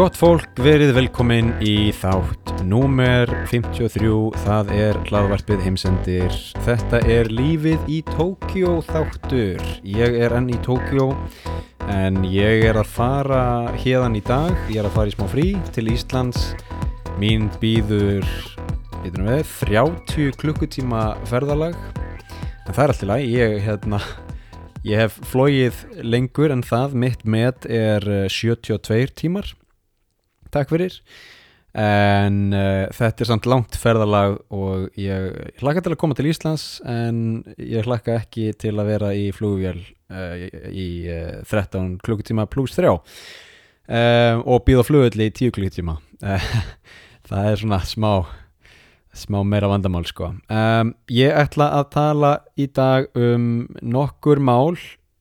Gott fólk, verið velkomin í þátt númer 53, það er hlaðvarpið heimsendir. Þetta er lífið í Tókjó þáttur. Ég er enn í Tókjó en ég er að fara hérðan í dag, ég er að fara í smá frí til Íslands. Mín býður, veitum við, 30 klukkutíma ferðalag. En það er allt í lagi, ég, hérna, ég hef flóið lengur en það, mitt met er eh, 72 tímar takk fyrir. En uh, þetta er samt langt ferðalag og ég, hlakka til að koma til Íslands en ég hlakka ekki til að vera í flugvél uh, í uh, 13 klukkutíma pluss 3 og býða flugvelli í 10 klukkutíma. Það er svona smá smá meira vandamál sko. Um, ég ætla að tala í dag um nokkur mál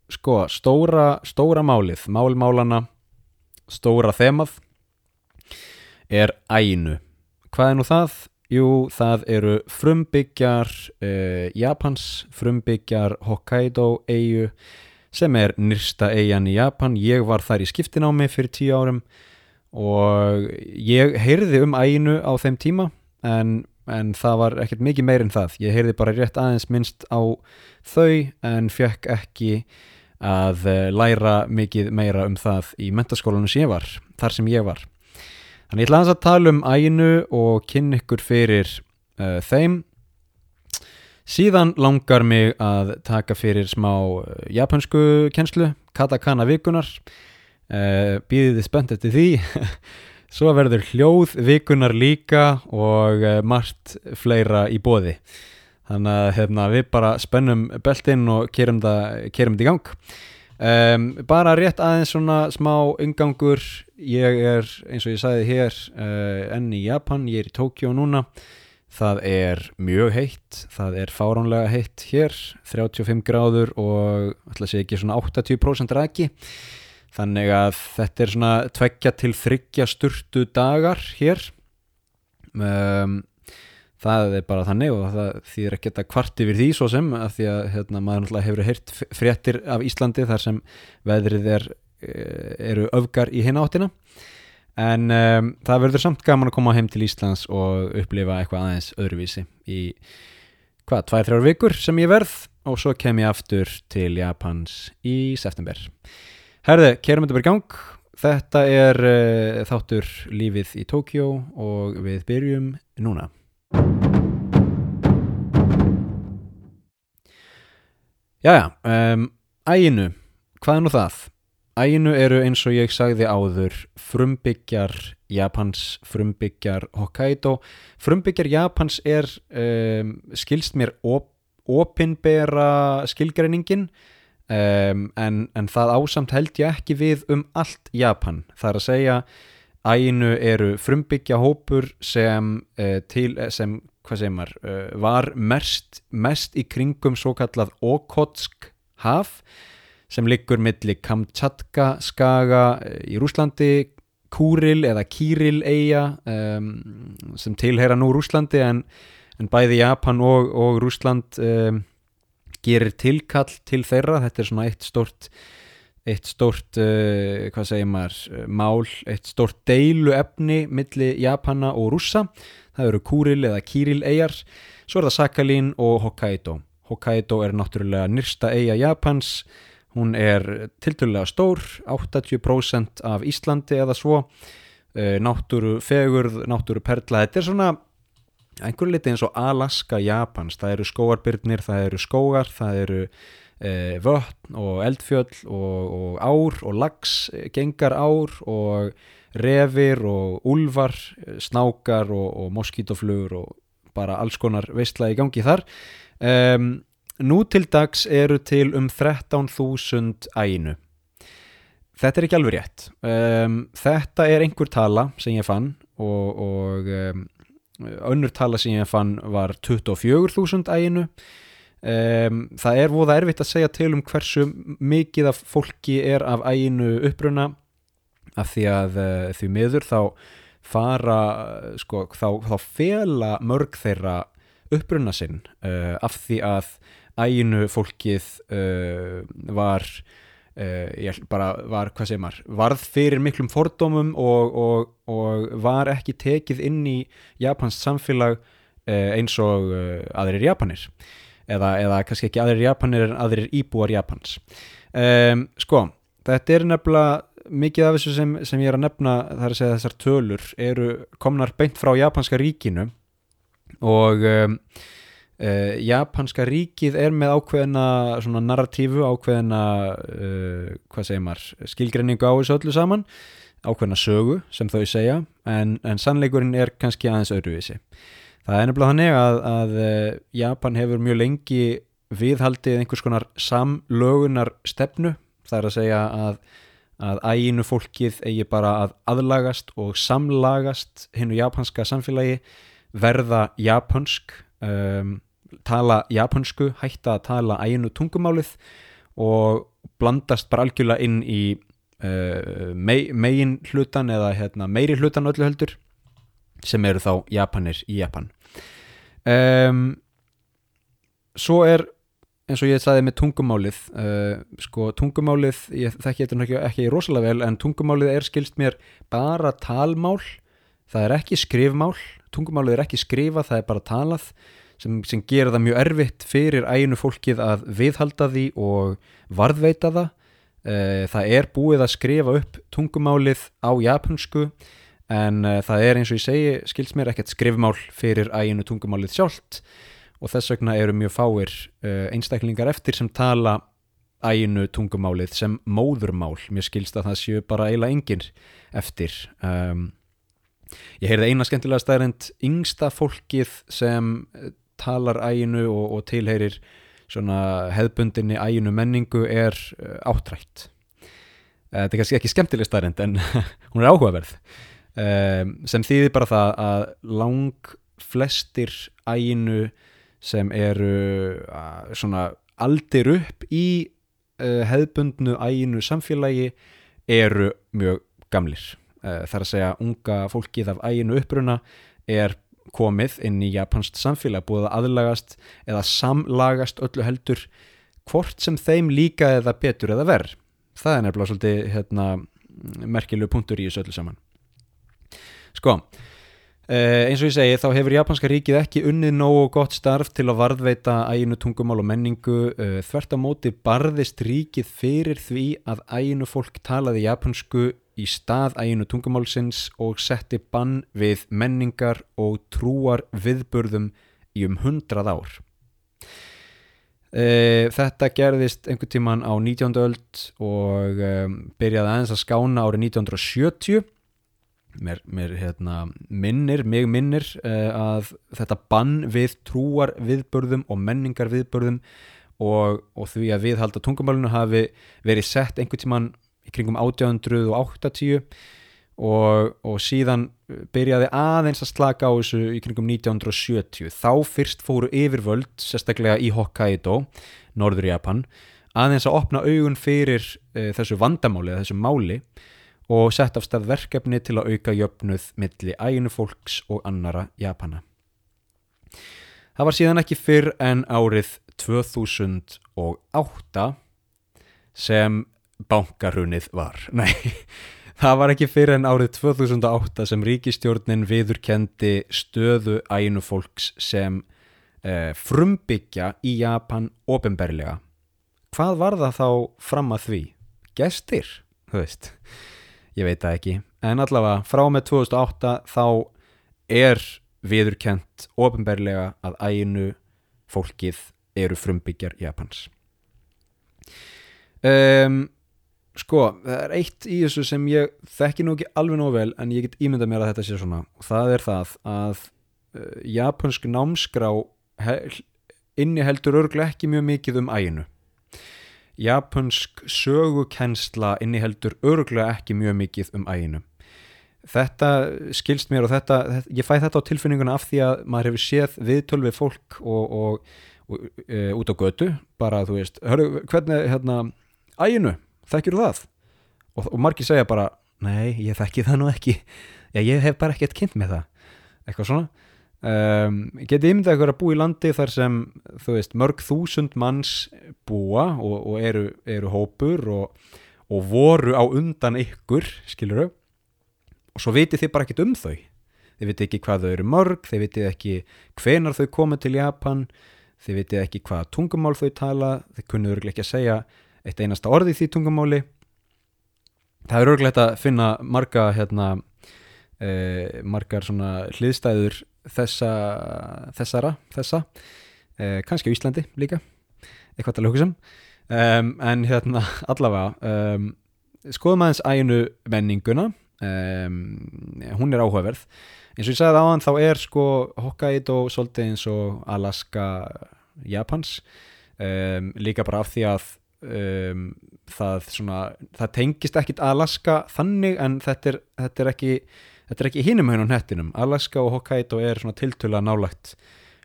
sko, stóra, stóra málið málmálana, stóra þemað er ænu. Hvað er nú það? Jú, það eru frumbyggjar uh, Japans, frumbyggjar Hokkaido eigu sem er nyrsta eigan í Japan. Ég var þar í skiptinámi fyrir tíu árum og ég heyrði um ænu á þeim tíma en, en það var ekkert mikið meir en það. Ég heyrði bara rétt aðeins minnst á þau en fekk ekki að læra mikið meira um það í mentaskólanum sem ég var, þar sem ég var. Þannig ég ætla að tala um ænu og kynna ykkur fyrir uh, þeim. Síðan langar mig að taka fyrir smá uh, japansku kennslu, katakana vikunar. Uh, Býðið þið spennt eftir því. Svo verður hljóð vikunar líka og uh, margt fleira í bóði. Þannig að hérna, við bara spennum beltinn og kerum þetta í gang. Um, bara rétt aðeins svona smá umgangur ég er eins og ég sagði hér uh, enn í Japan, ég er í Tókjó núna. Það er mjög heitt. Það er fáránlega heitt hér. 35 gráður og alltaf sé ekki svona 80% ræki þannig að þetta er svona tveggja til þryggja sturtu dagar hér. Um, það er bara þannig og það þýðir ekki að kvart yfir því svo sem að því að hérna, maður náttúrulega hefur heyrt fréttir af Íslandi þar sem veðrið er, eru öfgar í hinn áttina. En um, það verður samt gaman að koma heim til Íslands og upplifa eitthvað aðeins öðruvísi í hvað, tvær, þrjár vikur sem ég verð og svo kem ég aftur til Japans í september. Herði, kerum þetta bara í gang. Þetta er uh, þáttur lífið í Tókjó og við byrjum núna Jæja, um, æginu, hvað er nú það? Æginu eru eins og ég sagði áður frumbyggjar Japans, frumbyggjar Hokkaido. Frumbyggjar Japans er um, skilst mér op, opinbera skilgreiningin um, en, en það ásamt held ég ekki við um allt Japan. Það er að segja æginu eru frumbyggja hópur sem, uh, til, sem hvað segir maður, uh, var mest, mest í kringum svo kallað Okotsk haf sem liggur milli Kamchatka skaga í Rúslandi Kúril eða Kíril eiga um, sem tilheyra nú Rúslandi en, en bæði Japan og, og Rúsland um, gerir tilkall til þeirra, þetta er svona eitt stort eitt stort, uh, hvað segir maður, mál, eitt stort deilu efni milli Japana og Rússa. Það eru Kúril eða Kíril eigar svo er það Sakhalín og Hokkaido. Hokkaido er náttúrulega nyrsta eiga Japans. Hún er tilturlega stór 80% af Íslandi eða svo. Náttúru fegurð, náttúru perla þetta er svona einhver liti eins og Alaska Japans. Það eru skóarbyrnir, það eru skógar það eru vötn og eldfjöll og, og ár og lags, gengar ár og refir og úlvar, snákar og, og moskítoflugur og bara alls konar veistla í gangi þar. Um, nú til dags eru til um 13.000 æinu. Þetta er ekki alveg rétt. Um, þetta er einhver tala sem ég fann og, og um, önnur tala sem ég fann var 24.000 æinu. Um, það er voða erfitt að segja til um hversu mikið af fólki er af æinu uppruna af því að uh, því miður þá fara sko, þá, þá fela mörg þeirra uppruna sinn uh, af því að æginu fólkið uh, var uh, ég bara var, hvað segir maður varð fyrir miklum fordómum og, og, og var ekki tekið inn í Japans samfélag uh, eins og uh, aðrir Japanir eða, eða kannski ekki aðrir Japanir en aðrir íbúar Japans. Um, sko, þetta er nefnilega mikið af þessu sem, sem ég er að nefna þar að segja þessar tölur eru komnar beint frá japanska ríkinu og um, uh, japanska ríkið er með ákveðina svona narratífu, ákveðina uh, hvað segir maður skilgrenningu á þessu öllu saman ákveðina sögu sem þau segja en, en sannleikurinn er kannski aðeins öðruvísi það er nefnilega þannig að, að uh, Japan hefur mjög lengi viðhaldið einhvers konar samlögunar stefnu það er að segja að að æginu fólkið eigi bara að aðlagast og samlagast hinnu japanska samfélagi verða japansk um, tala japansku hætta að tala æginu tungumálið og blandast bara algjörlega inn í uh, me megin hlutan eða hérna, meiri hlutan öllu heldur sem eru þá japanir í Japan um, svo er eins og ég sagði með tungumálið uh, sko tungumálið ég þekki þetta ekki, ekki rosalega vel en tungumálið er skilst mér bara talmál það er ekki skrifmál tungumálið er ekki skrifa, það er bara talað sem, sem gera það mjög erfitt fyrir æginu fólkið að viðhalda því og varðveita það. Uh, það er búið að skrifa upp tungumálið á japansku en uh, það er eins og ég segi skilst mér ekkert skrifmál fyrir æginu tungumálið sjálft. Og þess vegna eru mjög fáir uh, einstaklingar eftir sem tala æginu tungumálið sem móðurmál. Mér skilst að það séu bara eiginlega enginn eftir. Um, ég heyrði eina skemmtilega stærend yngsta fólkið sem uh, talar æginu og, og tilheyrir hefðbundinni æginu menningu er áttrætt þetta er kannski ekki skemmtileg stærend en hún er áhugaverð um, sem þýðir bara það að lang flestir æginu sem eru svona aldir upp í uh, hefðbundnu æginu samfélagi eru mjög gamlir. Uh, þar að segja unga fólkið af æginu uppruna er komið inn í japansk samfélag búið að aðlagast eða samlagast öllu heldur hvort sem þeim líka eða betur eða verð það er nefnilega svolítið hérna, merkilegu punktur í þessu öllu saman sko Uh, eins og ég segi þá hefur japanska ríkið ekki unnið nógu gott starf til að varðveita æginu tungumál og menningu uh, þvert á móti barðist ríkið fyrir því að æginu fólk talaði japansku í stað æginu tungumálsins og setti bann við menningar og trúar viðburðum í um hundrað ár uh, þetta gerðist einhver tíman á 19. öld og um, byrjaði aðeins að skána árið 1970 mér, mér hérna, minnir, mig minnir uh, að þetta bann við trúar viðbörðum og menningar viðbörðum og, og því að viðhalda tungumálunu hafi verið sett einhvern tíman í kringum 1880 og, og síðan byrjaði aðeins að slaka á þessu í kringum 1970 þá fyrst fóru yfirvöld sérstaklega í Hokkaido, norður Japan aðeins að opna augun fyrir uh, þessu vandamáli, þessu máli og sett af stað verkefni til að auka jöfnuð milli æginu fólks og annara Japana. Það var síðan ekki fyrr en árið 2008 sem bankarunnið var. Nei, það var ekki fyrr en árið 2008 sem ríkistjórnin viðurkendi stöðu æginu fólks sem eh, frumbyggja í Japan ofinberlega. Hvað var það þá fram að því? Gestir, þú veist ég veit það ekki. En allavega frá með 2008 þá er viðurkent ofinberlega að æginu fólkið eru frumbyggjar Japans. Um, sko það er eitt í þessu sem ég þekki nú ekki alveg nóg vel en ég get ímyndað mér að þetta sé svona. Og það er það að uh, japansk námskrá inni heldur örglega ekki mjög mikið um æginu japansk sögukensla inniheldur öruglega ekki mjög mikið um æginu. Þetta skilst mér og þetta, ég fæ þetta á tilfinninguna af því að maður hefur séð viðtöl við fólk og, og, og e, út á götu, bara þú veist, hörru, hvernig, hérna, æginu, þekkir það? Og, og margir segja bara, nei, ég þekki það nú ekki, já, ég hef bara ekkert kynnt með það, eitthvað svona. Um, getið ímyndað ykkur að búa í landi þar sem þú veist mörg þúsund manns búa og, og eru, eru hópur og, og voru á undan ykkur skilur þau og svo vitið þið bara ekkit um þau. Þið vitið ekki hvað þau eru mörg þið vitið ekki hvenar þau komið til Japan þið vitið ekki hvað tungumál þau tala þið kunnuðu örglega ekki að segja eitt einasta orði því tungumáli. Það er örglega að finna marga hérna eh, margar hliðstæður þessa þessara, þessa. Eh, kannski á Íslandi líka. Eitthvað til að hugsa um. En hérna allavega um, skoðum aðeins æginu menninguna. Um, hún er áhugaverð. Eins og ég sagði áðan þá er sko Hokkaido svolítið eins og Alaska Japans. Líka bara af því að um, það, svona, það tengist ekkit Alaska þannig en þetta er, þetta er ekki þetta er ekki hinum hennan hettinum Alaska og Hokkaido er svona tiltöla nálagt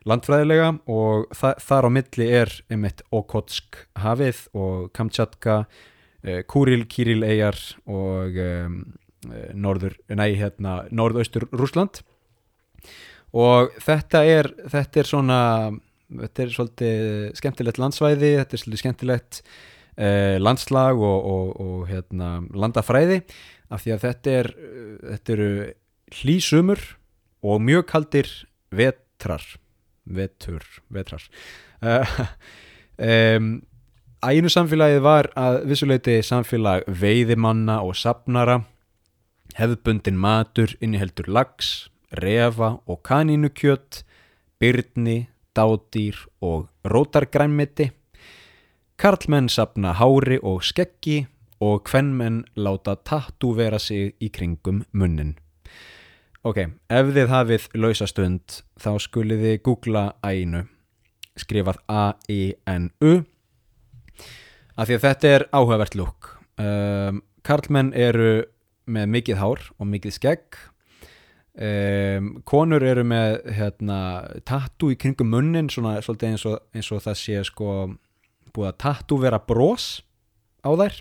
landfræðilega og þa þar á milli er einmitt Okotsk hafið og Kamchatka uh, Kuril, Kiril eigjar og um, norður, nei hérna norðaustur Rúsland og þetta er þetta er svona þetta er svolítið skemmtilegt landsvæði þetta er svolítið skemmtilegt uh, landslag og, og, og hérna, landafræði af því að þetta er þetta eru hlýsumur og mjög kaldir vetrar. Vetur, vetrar. Uh, um, Æinu samfélagið var að vissuleiti samfélag veiðimanna og sapnara hefðbundin matur inniheldur lags, refa og kanínukjött byrni, dádýr og rótargrænmeti. Karlmenn sapna hári og skeggi og hvennmenn láta tattu vera sig í kringum munnin. Ok, ef þið hafið lausastund þá skulið þið googla æinu skrifað A-I-N-U af því að þetta er áhugavert lúk um, Karlmenn eru með mikið hár og mikið skegg. Um, konur eru með hérna, tattu í kringum munnin svona eins og, eins og það sé sko búið að tattu vera brós á þær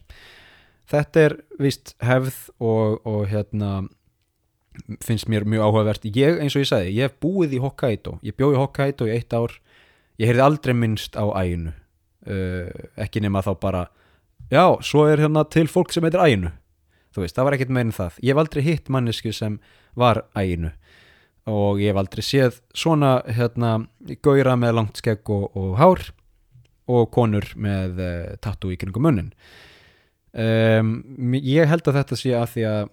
þetta er vist hefð og, og hérna finnst mér mjög áhugavert. Ég eins og ég sagði, ég hef búið í Hokkaido. Ég bjóð í Hokkaido í eitt ár. Ég heyrði aldrei minnst á æginu uh, ekki nema þá bara já, svo er hérna til fólk sem heitir æginu þú veist, það var ekkit meirinn það. Ég hef aldrei hitt mannesku sem var æginu og ég hef aldrei séð svona hérna gauðra með langt skegg og, og hár og konur með uh, tattu í kringum munnin um, ég held að þetta sé að því að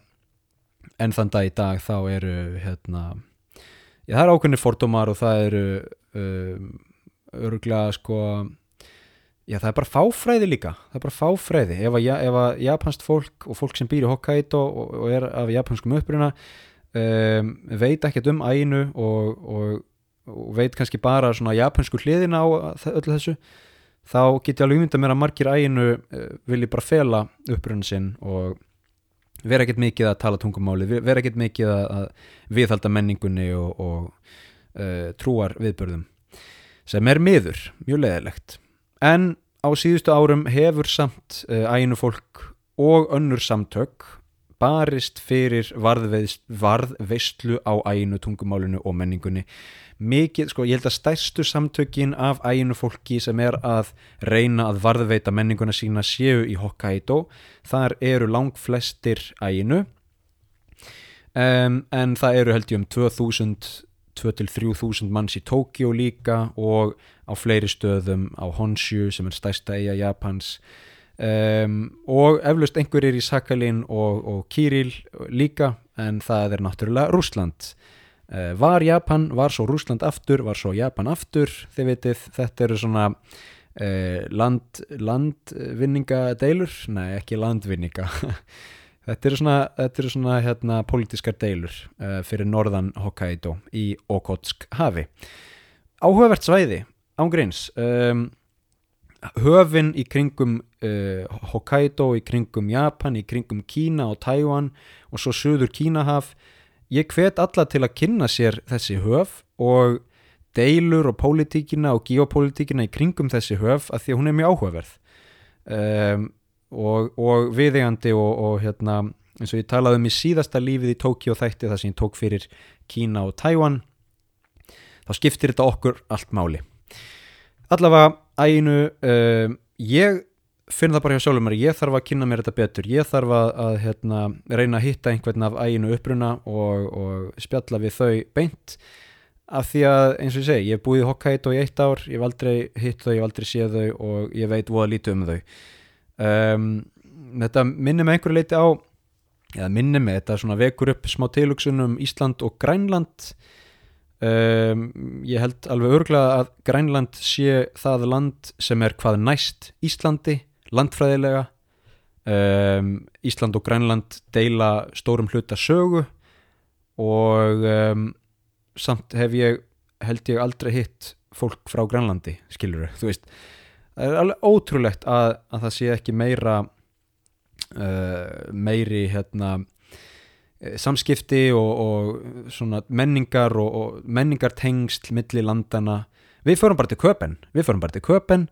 en þann dag í dag þá eru hérna, já, það eru ákveðni fordómar og það eru um, öruglega sko já það er bara fáfræði líka það er bara fáfræði. Ef að, ef að japansk fólk og fólk sem býr í Hokkaido og, og er af japanskum uppruna um, veit ekkert um æinu og, og, og veit kannski bara svona japansku hliðina á öllu þessu þá get ég alveg mynda mér að margir æinu uh, vilji bara fela uppruna sinn og vera ekkert mikið að tala tungumáli vera ekkert mikið að viðhalda menningunni og, og uh, trúar viðbörðum sem er miður, mjög leðilegt en á síðustu árum hefur samt uh, æinu fólk og önnur samtök barist fyrir varðveistlu á æinu tungumálinu og menningunni mikið, sko ég held að stærstu samtökin af æginu fólki sem er að reyna að varðveita menninguna sína séu í Hokkaido. Þar eru lang flestir æginu. Um, en það eru held ég um 2000 2-3.000 manns í Tókjó líka og á fleiri stöðum á Honshu sem er stærsta eiga Japans. Um, og eflaust einhverjir í Sakhalin og, og Kiril líka en það er náttúrulega Rúsland var Japan, var svo Rúsland aftur, var svo Japan aftur, þið veitir, þetta eru svona eh, land, landvinningadeilur, nei ekki landvinninga, þetta eru svona, þetta eru svona hérna pólitískar deilur eh, fyrir norðan Hokkaido í Okotsk hafi. Áhugavert svæði, ángreins, um, höfin í kringum uh, Hokkaido, í kringum Japan, í kringum Kína og Tæwan og svo söður Kínahaf, ég hvet alla til að kynna sér þessi höf og deilur og pólitíkina og geopólitíkina í kringum þessi höf að því að hún er mjög áhugaverð. Um, og, og viðegandi og, og hérna eins og ég talaði um í síðasta lífið í Tókíu þætti það sem ég tók fyrir Kína og Tæwan þá skiptir þetta okkur allt máli. Allavega æginu um, ég finn það bara hjá sjálfum mér ég þarf að kynna mér þetta betur. Ég þarf að, að hérna, reyna að hitta einhvern af æginu uppruna og, og spjalla við þau beint. Af því að eins og ég segi, ég hef búið í Hokkaido í eitt ár, ég hef aldrei hitt þau ég hef aldrei séð þau og ég veit voða lítið um þau. Um, þetta minnir mig einhverju leiti á eða minnir mig, þetta svona vekur upp smá tilugsun um Ísland og Grænland. Um, ég held alveg örglega að Grænland sé það land sem er hvað næst Íslandi landfræðilega. Um, Ísland og Grænland deila stórum hluta sögu og um, samt hef ég held ég aldrei hitt fólk frá Grænlandi skilur þau, þú veist. Það er alveg ótrúlegt að, að það sé ekki meira uh, meiri hérna samskipti og, og menningar og, og menningartengsl milli landana við förum bara til Köpen við förum bara til Köpen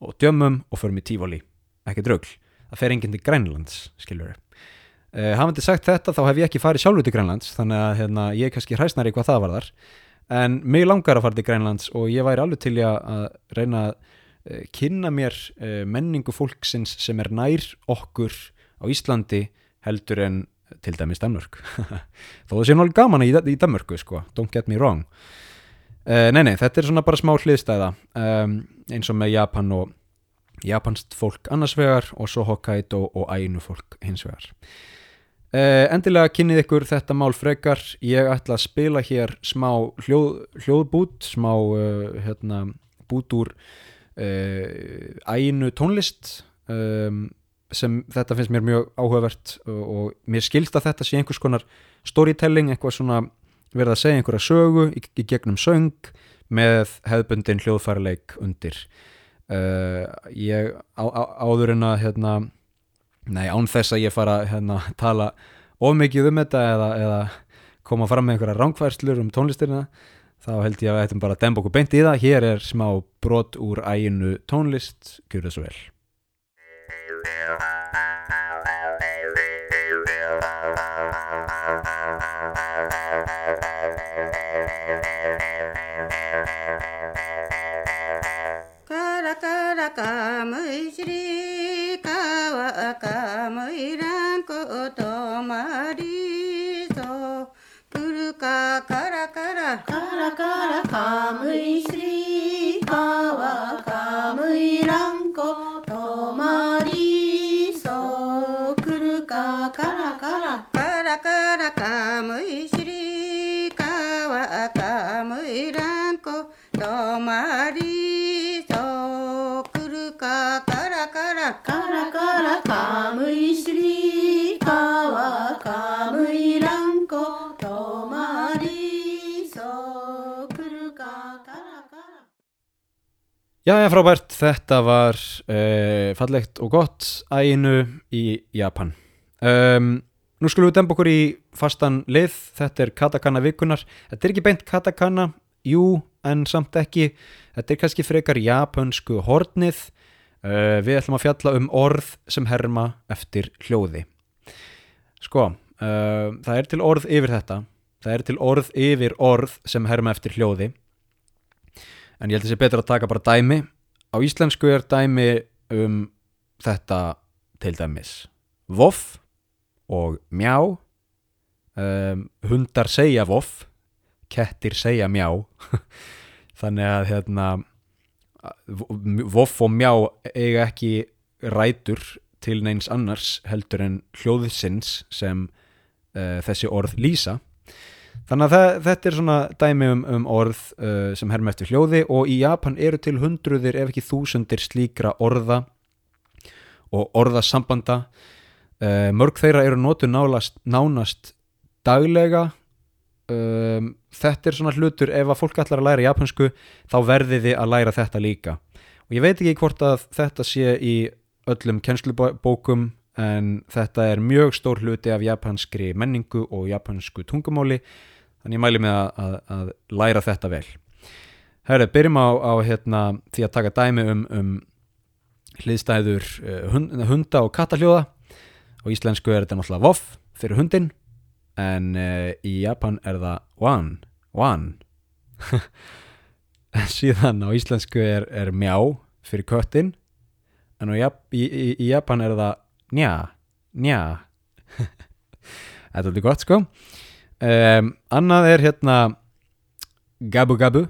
og djömmum og förum í tífóli ekki draugl, það fer enginn til Grænlands skilur þau Uh, hafandi sagt þetta þá hef ég ekki farið sjálfur til Grænlands þannig að hérna, ég er kannski hræsnar í hvað það var þar en mig langar að fara til Grænlands og ég væri alveg til að reyna að uh, kynna mér uh, menningu fólksins sem er nær okkur á Íslandi heldur en til dæmis Danmörk. Þó það sé náttúrulega gaman í, í Danmörku sko, don't get me wrong. Nei nei, þetta er svona bara smá hliðstæða um, eins og með Japan og japanst fólk annars vegar og svo Hokkaido og Ainu fólk hins vegar. Uh, endilega kynnið ykkur þetta mál frekar. Ég ætla að spila hér smá hljóð, hljóðbút smá uh, hérna, bút úr uh, æinu tónlist um, sem þetta finnst mér mjög áhugavert og, mér skilst að þetta sé einhvers konar storytelling, eitthvað svona verða að segja einhverja sögu í, í gegnum söng með hefðbundin hljóðfærleik undir ég á, á, áður en að hérna Nei, án þess að ég fara að hérna, tala of mikið um þetta eða, eða koma fram með einhverja ránkværslur um tónlistina þá held ég að við ættum bara að demba okkur beint í það. Hér er smá brot úr æginu tónlist, gjur það svo vel. Kara kara カラカラカムイシリカワカムイランコとマリソ。プルカカラカラ。カラカラカムイシリカワカムイランコ。Jæja, frábært, þetta var uh, fallegt og gott æginu í Japan. Um, nú skulum við demba okkur í fastan lið, þetta er katakana vikunar. Þetta er ekki beint katakana, jú, en samt ekki. Þetta er kannski frekar japansku hornið. Uh, við ætlum að fjalla um orð sem herma eftir hljóði. Sko, uh, það er til orð yfir þetta. Það er til orð yfir orð sem herma eftir hljóði en ég held að sé betur að taka bara dæmi. Á íslensku er dæmi um þetta til dæmis. Voff og mjá um, hundar segja voff kettir segja mjá þannig að hérna voff og mjá eiga ekki rætur til neins annars heldur en hljóðsins sem uh, þessi orð lýsa Þannig að það, þetta er svona dæmi um, um orð uh, sem herma eftir hljóði og í Japan eru til hundruðir ef ekki þúsundir slíkra orða og orðasambanda. Uh, mörg þeirra eru notu nálast, nánast daglega. Um, þetta er svona hlutur ef að fólk ætlar að læra japansku þá verði þið að læra þetta líka. Og ég veit ekki hvort að þetta sé í öllum kennslubókum en þetta er mjög stór hluti af japanskri menningu og japansku tungumáli. Þannig ég mæli með að, að, að læra þetta vel. Herri, byrjum á, á hérna, því að taka dæmi um, um hliðstæður uh, hund, hunda og kattahljóða. Og íslensku er þetta náttúrulega voff fyrir hundin en uh, í Japan er það one, one síðan á íslensku er, er mjá fyrir köttin en á, í, í, í Japan er það njá, njá. Þetta er alveg gott sko. Um, annað er hérna gabu gabu.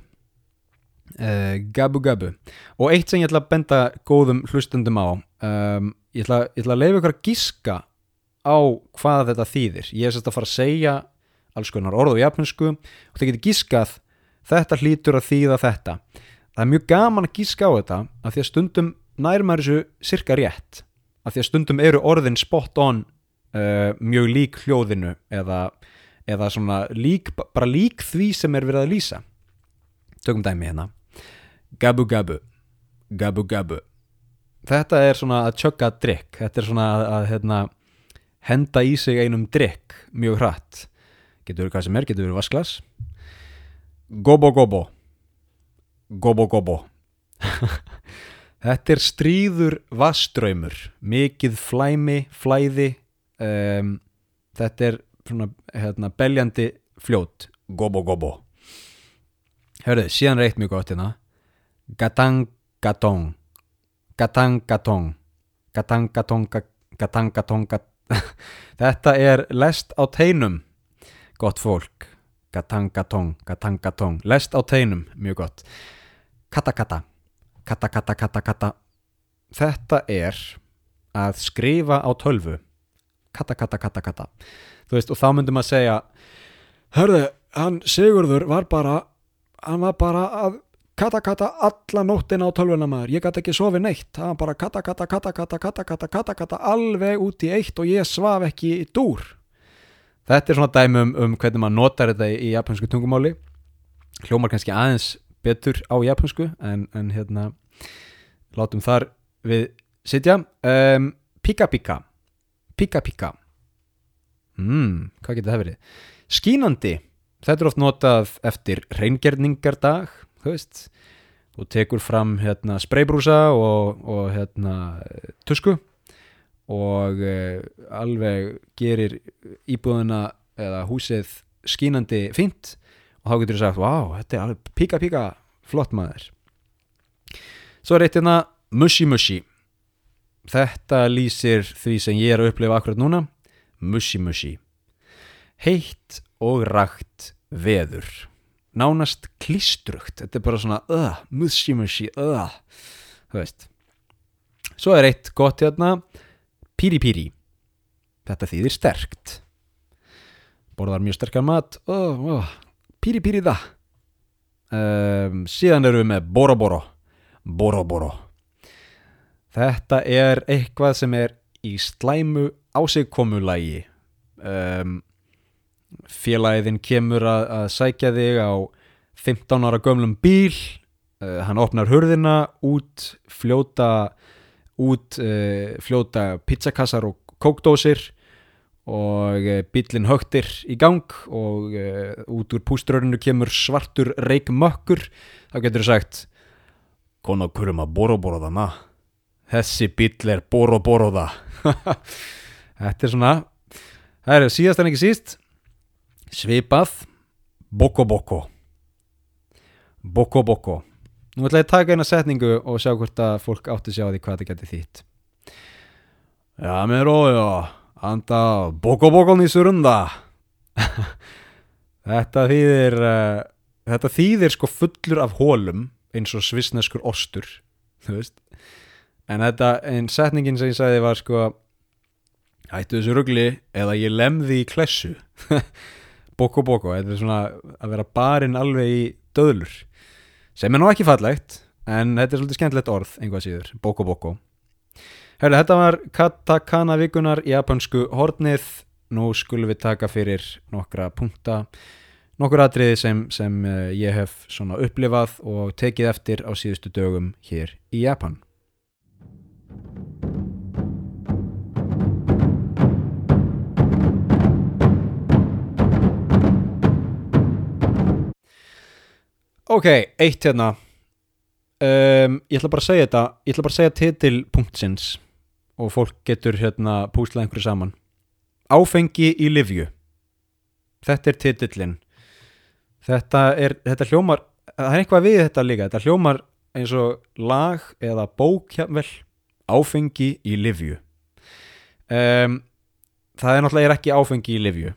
Uh, gabu gabu. Og eitt sem ég ætla að benda góðum hlustundum á. Um, ég, ætla, ég ætla að leifa ykkur að giska á hvað þetta þýðir. Ég er sérst að fara að segja alls konar orð á japansku og það getur giskað þetta hlýtur að þýða þetta. Það er mjög gaman að gíska á þetta af því að stundum nær maður þessu sirka rétt af því að stundum eru orðin spot on uh, mjög lík hljóðinu eða, eða svona lík, bara lík því sem er verið að lýsa. Tökum dæmi hérna. Gabu gabu. Gabu gabu. Þetta er svona að tjögga drikk þetta er svona að, að hérna, henda í sig einum drikk mjög hratt. Getur verið hvað sem er, getur verið vasklas Gobo gobo. Gobo gobo Þetta er stríður vaströymur mikið flæmi, flæði um, þetta er svona hérna, beljandi fljót. Gobo gobo. Hörðu, síðan er eitt mjög gott hérna. Gatang gatong. Gatang gatong. Gatang gatong Gatang gatong gat... Þetta er lest á teinum gott fólk. Gatangatong, gatangatong Lest á teinum, mjög gott Katakata Katakata, katakata Þetta er að skrifa á tölvu. Katakata, katakata Þú veist, og þá myndum að segja Hörðu, hann Sigurður var bara hann var bara að katakata alla nóttina á tölvuna maður. Ég gæti ekki sofið neitt. Hann bara katakata, katakata, katakata, katakata alveg út í eitt og ég svaf ekki í dúr. Þetta er svona dæmi um, um hvernig maður notar þetta í japansku tungumáli. Hljómar kannski aðeins betur á japansku en, en hérna látum þar við sitja. Um, Pika pika. Pika pika. Mm, Hvað getur það verið? Skínandi. Þetta er oft notað eftir reyngerningardag þú veist. Þú tekur fram hérna spraybrúsa og, og hérna tusku og uh, alveg gerir íbúðina eða húsið skínandi fínt og þá getur þú sagt, wow, þetta er alveg píka píka flott maður svo er eitt hérna mushi mushi þetta lýsir því sem ég er að upplifa akkurat núna. Mushi mushi heitt og rakt veður. Nánast klistrugt þetta er bara svona, uh, mushi mushi uh, þú veist. Svo er eitt gott hérna Píri píri. Þetta þýðir sterkt. Borðar mjög sterkar mat. Oh, oh. Píri píri það. Um, Síðan erum við með Boro boro Boro boro. Þetta er eitthvað sem er í slæmu ásigkomulagi. Um, Félagiðin kemur að, að sækja þig á 15 ára gömlum bíl. Uh, Hann opnar hurðina út fljóta út uh, fljóta pizzakassar og kókdósir og uh, bílinn högtir í gang og uh, út úr púströrinu kemur svartur reikmökkur þá getur þú sagt kona kuruma boroboroða ma þessi bíl er boroboroða þetta er svona það er síðast en ekki síst svipað boko boko. Boko boko. Nú ætla ég að taka eina setningu og sjá hvort að fólk átti sjá því hvað það geti þýtt. Já, mér ójó, anda boko boko nýsurunda. þetta þýðir, uh, þetta þýðir sko fullur af hólum eins og svisneskur ostur. En þetta, einn setningin sem ég sagði var sko, hættu þessu rugli eða ég lemði í klessu. boko boko, þetta er svona að vera barinn alveg í döðlur sem er nú ekki fallegt en þetta er svolítið skemmtilegt orð einhvað síður, boko boko Hörru, þetta var katakana vikunar japansku hornið nú skulum við taka fyrir nokkra punkta nokkur atriði sem, sem eh, ég hef upplifað og tekið eftir á síðustu dögum hér í Japan. Ok, eitt hérna. Um, Ég ætla bara að segja þetta Ég ætla bara að segja titil punktsins og fólk getur hérna púslað einhverju saman. Áfengi í livju Þetta er titillin þetta er, þetta hljómar það er eitthvað við þetta líka, þetta hljómar eins og lag eða bók hjá áfengi í livju um, það er náttúrulega ekki áfengi í livju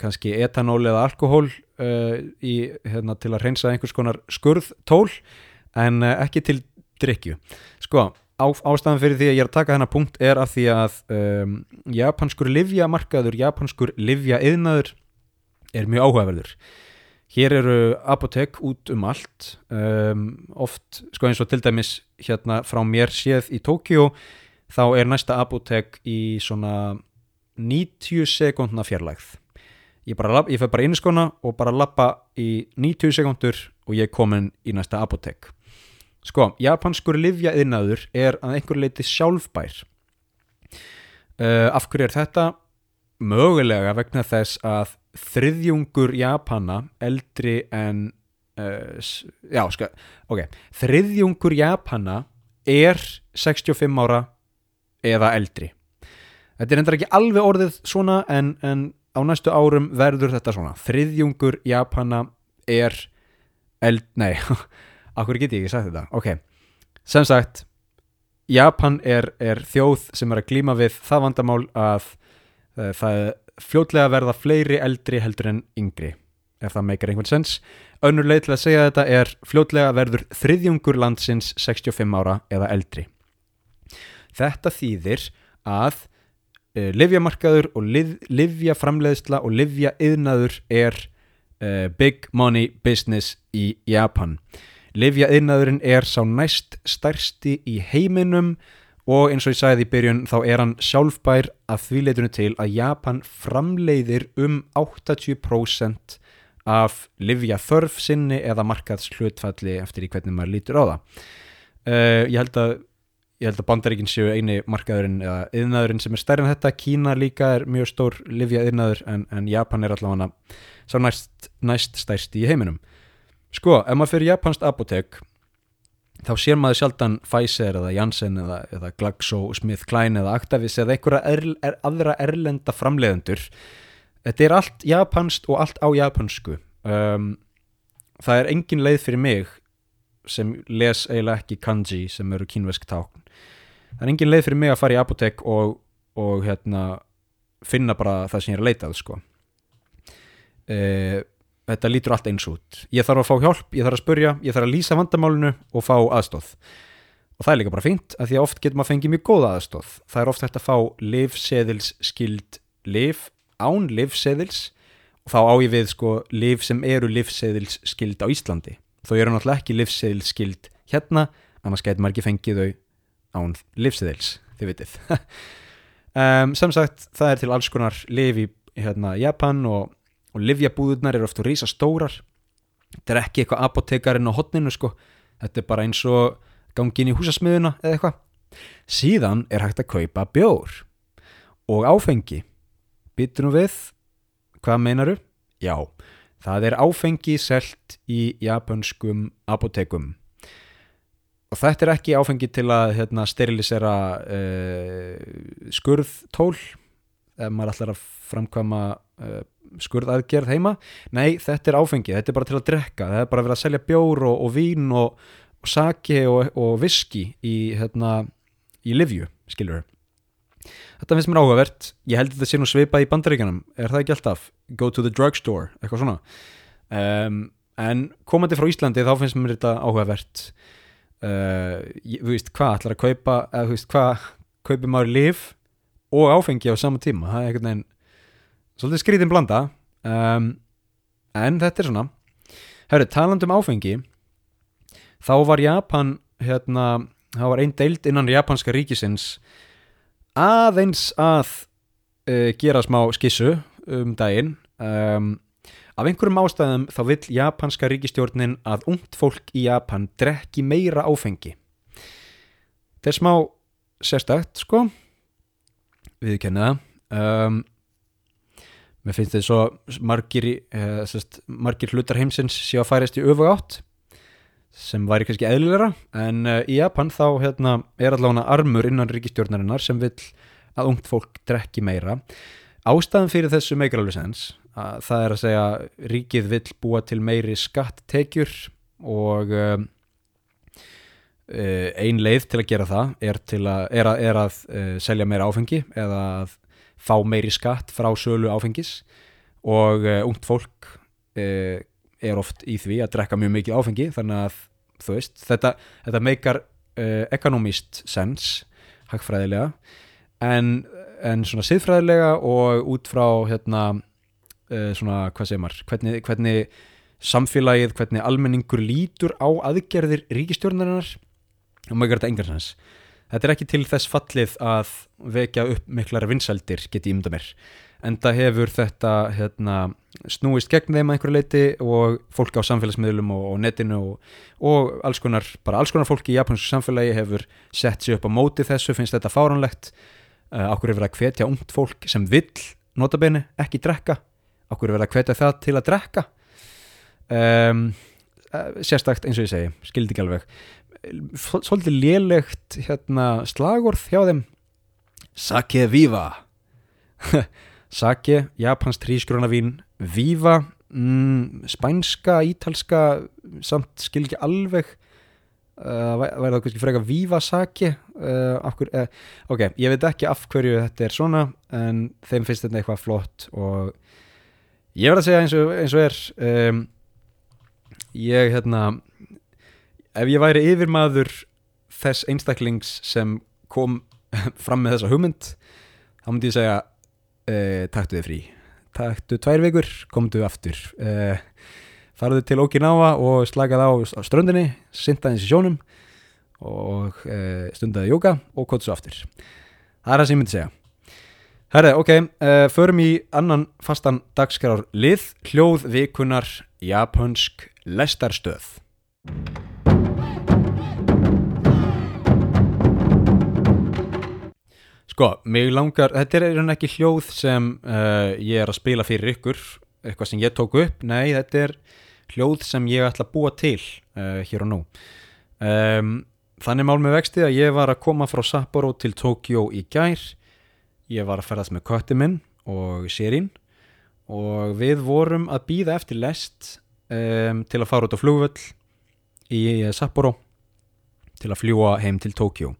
kannski etanól eða alkohól uh, í, hérna, til að reynsa einhvers konar skurðtól en uh, ekki til drikju sko, á, ástæðan fyrir því að ég er að taka þennan punkt er að því að um, japanskur livjamarkaður japanskur livjaiðnaður er mjög áhugaverður hér eru apotek út um allt um, oft, sko eins og til dæmis hérna frá mér séð í Tókjó þá er næsta apotek í svona 90 sekundna fjarlægð. Ég, ég fer bara í skona og bara lappa í 90 sekundur og ég er komin í næsta apotek. Sko, japanskur livja yðnaður er að einhver leiti sjálfbær. Uh, af hverju er þetta? mögulega vegna þess að þriðjungur Japana eldri en uh, já, sko, ok þriðjungur Japana er 65 ára eða eldri. Þetta er endur ekki alveg orðið svona en, en á næstu árum verður þetta svona. Þriðjungur Japana er eld, nei akkur get ég ekki sagt þetta, ok sem sagt Japan er, er þjóð sem er að glíma við það vandamál að uh, það fljótlega verða fleiri eldri heldur en yngri ef það meikar einhvern sens. Önnur leið til að segja þetta er fljótlega verður þriðjungur landsins 65 ára eða eldri. Þetta þýðir að uh, livjamarkaður og liv, livjaframleiðsla og livjaiðnaður er uh, big money business í Japan. Livjaiðnaðurinn er sá næst stærsti í heiminum. og eins og ég sagði í byrjun þá er hann sjálfbær að því leitunum til að Japan framleiðir um 80% af livja þörf sinni eða markaðs hlutfalli eftir í hvernig maður lítur á það. Uh, ég held að að bandaríkin séu eini markaðurinn eða yðnaðurinn sem er stærri en þetta. Kína líka er mjög stór livja yðnaður en, en Japan er allavega næst, næst stærsti í heiminum. Sko, ef maður fyrir japanst apotek þá sér maður sjaldan Pfizer eða Janssen eða, eða GlaxoSmithKline eða Actavis eða einhverja er, er, aðra erlenda framleiðendur. Þetta er allt japanst og allt á japansku um, það er engin leið fyrir mig sem les eiginlega ekki kanji sem eru kínvesk tákn. Það er engin leið fyrir mig að fara í apotek og, og hérna finna bara það sem ég er að leita að sko. E, þetta lítur allt eins út. Ég þarf að fá hjálp, ég þarf að spurja ég þarf að lýsa vandamálinu og fá aðstóð og það er líka bara fínt að því að oft getur maður fengið mjög góða aðstóð það er oft hægt að fá livseðils skild liv án livseðils og þá á ég við sko liv sem eru livseðils skild á Íslandi. Þó eru náttúrulega ekki livseðils skild hérna, annars getur maður ekki fengið þau án livseðils, þið vitið. Um, sem sagt það er til alls konar liv í hérna, Japan og, og livjabúðurnar eru oft og rísa stórar þetta er ekki eitthvað apotekarinn á hotninu sko, þetta er bara eins og gangin í húsasmiðuna eða eitthvað. Síðan er hægt að kaupa bjór. Og áfengi. Byttu nú við. Hvað meinaru? Já, það er áfengi selt í japanskum apotekum og þetta er ekki áfengi til að hérna, sterilisera uh, skurðtól ef maður ætlar að framkvæma uh, skurðaðgerð heima. Nei, þetta er áfengi, þetta er bara til að drekka. Það er bara að vera að selja bjór og, og vín og, og sake og, og viski í, hérna, í livju skilur þetta finnst mér áhugavert. Ég held að þetta sé nú svipað í bandaríkjanum er það ekki alltaf, go to the drugstore eitthvað svona. Um, en komandi frá Íslandi þá finnst mér þetta áhugavert. Uh, ég, þú veist hvað ætlar að kaupa eða þú veist hvað kaupir maður liv og áfengi á sama tíma það er einhvern veginn svolítið skrítin blanda. Um, en þetta er svona. Herri, taland um áfengi þá var Japan hérna, þá var einn deild innan japanska ríkisins aðeins að uh, gera smá skissu um daginn. Um, af einhverjum ástæðum þá vill japanska ríkistjórnin að ungt fólk í Japan drekki meira áfengi. Þetta er smá sérstætt sko við kenna það. Um, mér finnst þetta svo margir, uh, sest, margir hlutar heimsins séu að færast í öfu átt sem væri kannski eðlilega en uh, í Japan þá hérna, er allavega armur innan ríkistjórnarinnar sem vill að ungt fólk drekki meira. Ástæðan fyrir þessu meikar alveg sens að það er að segja ríkið vill búa til meiri skatttekjur og um, ein leið til að gera það er, að, er að, er að uh, selja meira áfengi eða að fá meiri skatt frá sölu áfengis. Og uh, ungt fólk er oft í því að drekka mjög mikið áfengi þannig að veist, þetta, þetta meikar ekonomist sens hagfræðilega. En, en svona siðfræðilega og út frá hérna svona, hvað segir maður hvernig, hvernig samfélagið, hvernig almenningur lítur á aðgerðir ríkistjórnarinnar og maður þetta engar sens. Þetta er ekki til þess fallið að vekja upp miklar vinsældir geti ímynda mér. En það hefur þetta hérna, snúist gegn þeim að einhverju leiti og fólk á samfélagsmiðlum og, og netinu og, og alls konar, bara alls konar fólki í japansku samfélagi hefur sett sér upp á móti þessu, finnst þetta fáranlegt uh, okkur er verið að hvetja ungt fólk sem vill notabeinu, ekki drekka? Okkur er verið að hvetja það til að drekka? Um, uh, sérstakt eins og ég segi, skildi ekki alveg svolítið lélegt hérna slagorð hjá þeim. Sake Viva. Sake, japansk trísgrónavín Viva. Mm, spænska, ítalska samt skil ekki alveg. Uh, væri það kannski freka Viva Sake. Uh, afhver, uh, ok, ég veit ekki af hverju þetta er svona en þeim finnst þetta eitthvað flott og ég verð að segja eins og, eins og er um, ég hérna ef ég væri yfirmaður þess einstaklings sem kom fram með þessa hugmynd þá myndi ég segja uh, taktu þið frí. Taktu tvær vikur, komdu aftur. Uh, farðu til Okinawa og slakað á, ströndinni syndaðins í sjónum og uh, stundaði jóka og kóttu svo aftur. Það er það sem ég myndi segja. Herre, ok, förum í annan fastan dagskrár lið hljóð vikunar japansk lestarstöð Sko, mig langar, þetta er einhvern ekki hljóð sem uh, ég er að spila fyrir ykkur, eitthvað sem ég tók upp, nei, þetta er hljóð sem ég ætla að búa til uh, hér og nú. Um, þannig mál með vexti að ég var að koma frá Sapporo til Tokjó í gær, ég var að ferðast með kötti minn og sérinn og við vorum að býða eftir lest um, til að fara út á flugvöll í Sapporo til að fljúa heim til Tokjó.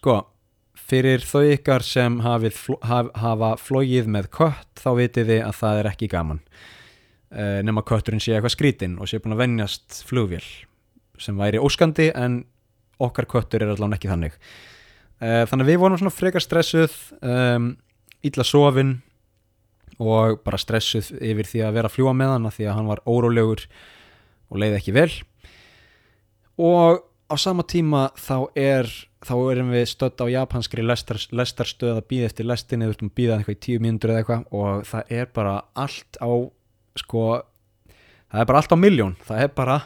Sko, fyrir þau ykkar sem hafið, haf, hafa flóið með kött þá vitið þið að það er ekki gaman. Uh, nema kötturinn sé eitthvað skrítinn og sé búin að vennjast flugvél sem væri óskandi en okkar köttur er allavega ekki þannig. Uh, þannig að við vorum svona frekar stressuð um, illa sofin og bara stressuð yfir því að vera að fljúa með hann því að hann var órólegur og leiði ekki vel. Og á sama tíma þá er þá erum við stödd á japanskri lestar, lestarstöð að býða eftir lestinni við ertum að býða eitthvað í tíu mínútur eða eitthvað og það er bara allt á sko, það er bara allt á miljón það er bara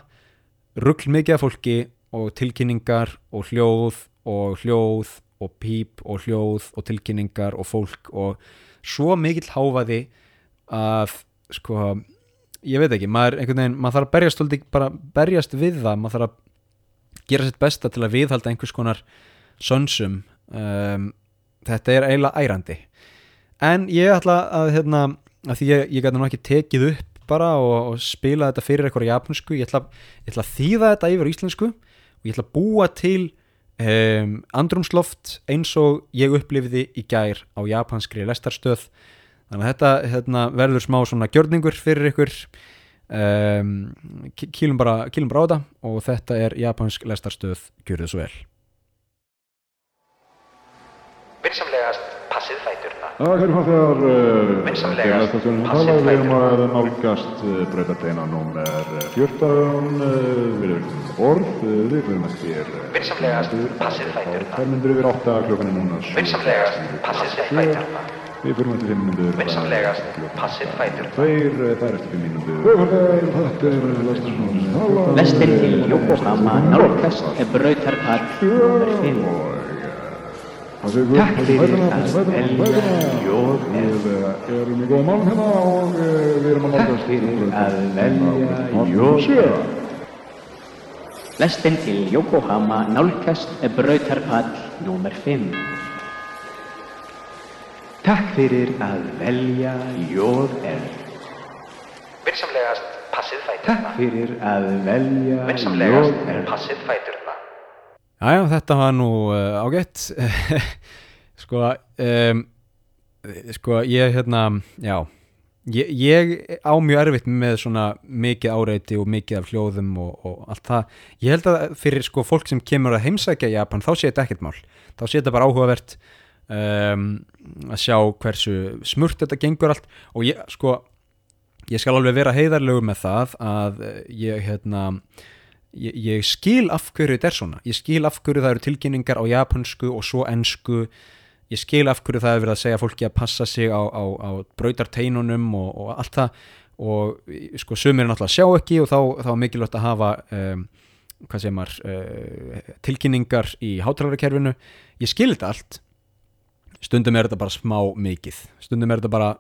ruggl mikið af fólki og tilkynningar og hljóð og hljóð og píp og hljóð og tilkynningar og fólk og svo mikill háfaði að sko ég veit ekki, maður, veginn, maður þarf að berjast, bara berjast við það, maður þarf að gera sitt besta til að viðhalda einhvers konar sönsum um, þetta er eiginlega ærandi. En ég ætla að, hérna, að því ég, ég gæti nú ekki tekið upp bara og, og spila þetta fyrir eitthvað japansku, ég ætla, ég ætla að þýða þetta yfir íslensku og ég ætla að búa til um, andrumsloft eins og ég upplifiði í gær á japanskri lestarstöð. Þannig að þetta hérna, verður smá svona gjörningur fyrir ykkur um, kýlum bara, kýlum bara á þetta og þetta er japansk lestarstöð gjörðu svo vel Vinsamlegast passið fæturna. Já, kæru farþegar, Vinsamlegast, við passið erum fæturna. að nálgast breytardeina númer 14, við erum um eh, við erum eftir Vinsamlegast passið fæturna. 5 minnur yfir 8, klokkan er núna. Vinsamlegast passið fæturna. Við fyrir eftir 5 minnur. Vinsamlegast passið fæturna. Tveir, eh, það er eftir 5 mínútur. Þetta er lestastóðan. Lestin til Yokohama nálgast er brautarpall nr. 5. Takk fyrir að velja jóð Við eh, erum í góða málum hérna og eh, við erum að Takk nálgast fyrir að velja jóð Lestin til Yokohama nálgast er brautarpall nr. 5. Takk fyrir að velja jóð Vinsamlegast passið fæturna. Takk fyrir að velja Vinsamlegast passið fæturna. Jæja, þetta var nú uh, ágætt. Sko um, sko ég hérna já, ég, ég á mjög erfitt með svona mikið áreiti og mikið af hljóðum og, og allt það, ég held að fyrir sko fólk sem kemur að heimsækja Japan þá sé þetta ekkert mál, þá sé þetta bara áhugavert um, að sjá hversu smurt þetta gengur allt. Og ég sko ég skal alveg vera heiðarlegur með það að ég hérna ég, ég skil af hverju þetta er svona. Ég skil af hverju það eru tilkynningar á japansku og svo ensku. Ég skil af hverju það er verið að segja fólki að passa sig á, á, á brautarteinunum og, og allt það. Og sko sumir náttúrulega sjá ekki og þá, þá er mikilvægt að hafa um, hvað segir maður uh, tilkynningar í hátalarkerfinu ég skil þetta allt stundum er þetta bara smá mikið. Stundum er þetta bara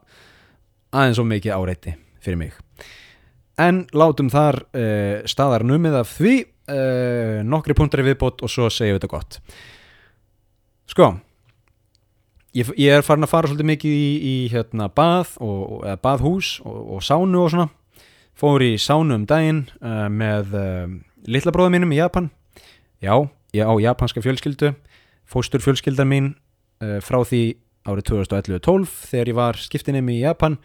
aðeins og mikið áreiti fyrir mig. En látum þar uh, staðar numið af því uh, nokkri punktar í viðbót og svo segjum við þetta gott. Sko ég, ég er farin að fara svolítið mikið í, í hérna bað og, og eða baðhús og, og sánu og svona. Fór í sánu um daginn uh, með litla bróða mínum í Japan. Já, ég á japanska fjölskyldu. Fóstur fjölskyldan mín frá því árið 2011-12 þegar ég var skiptinum í Japan.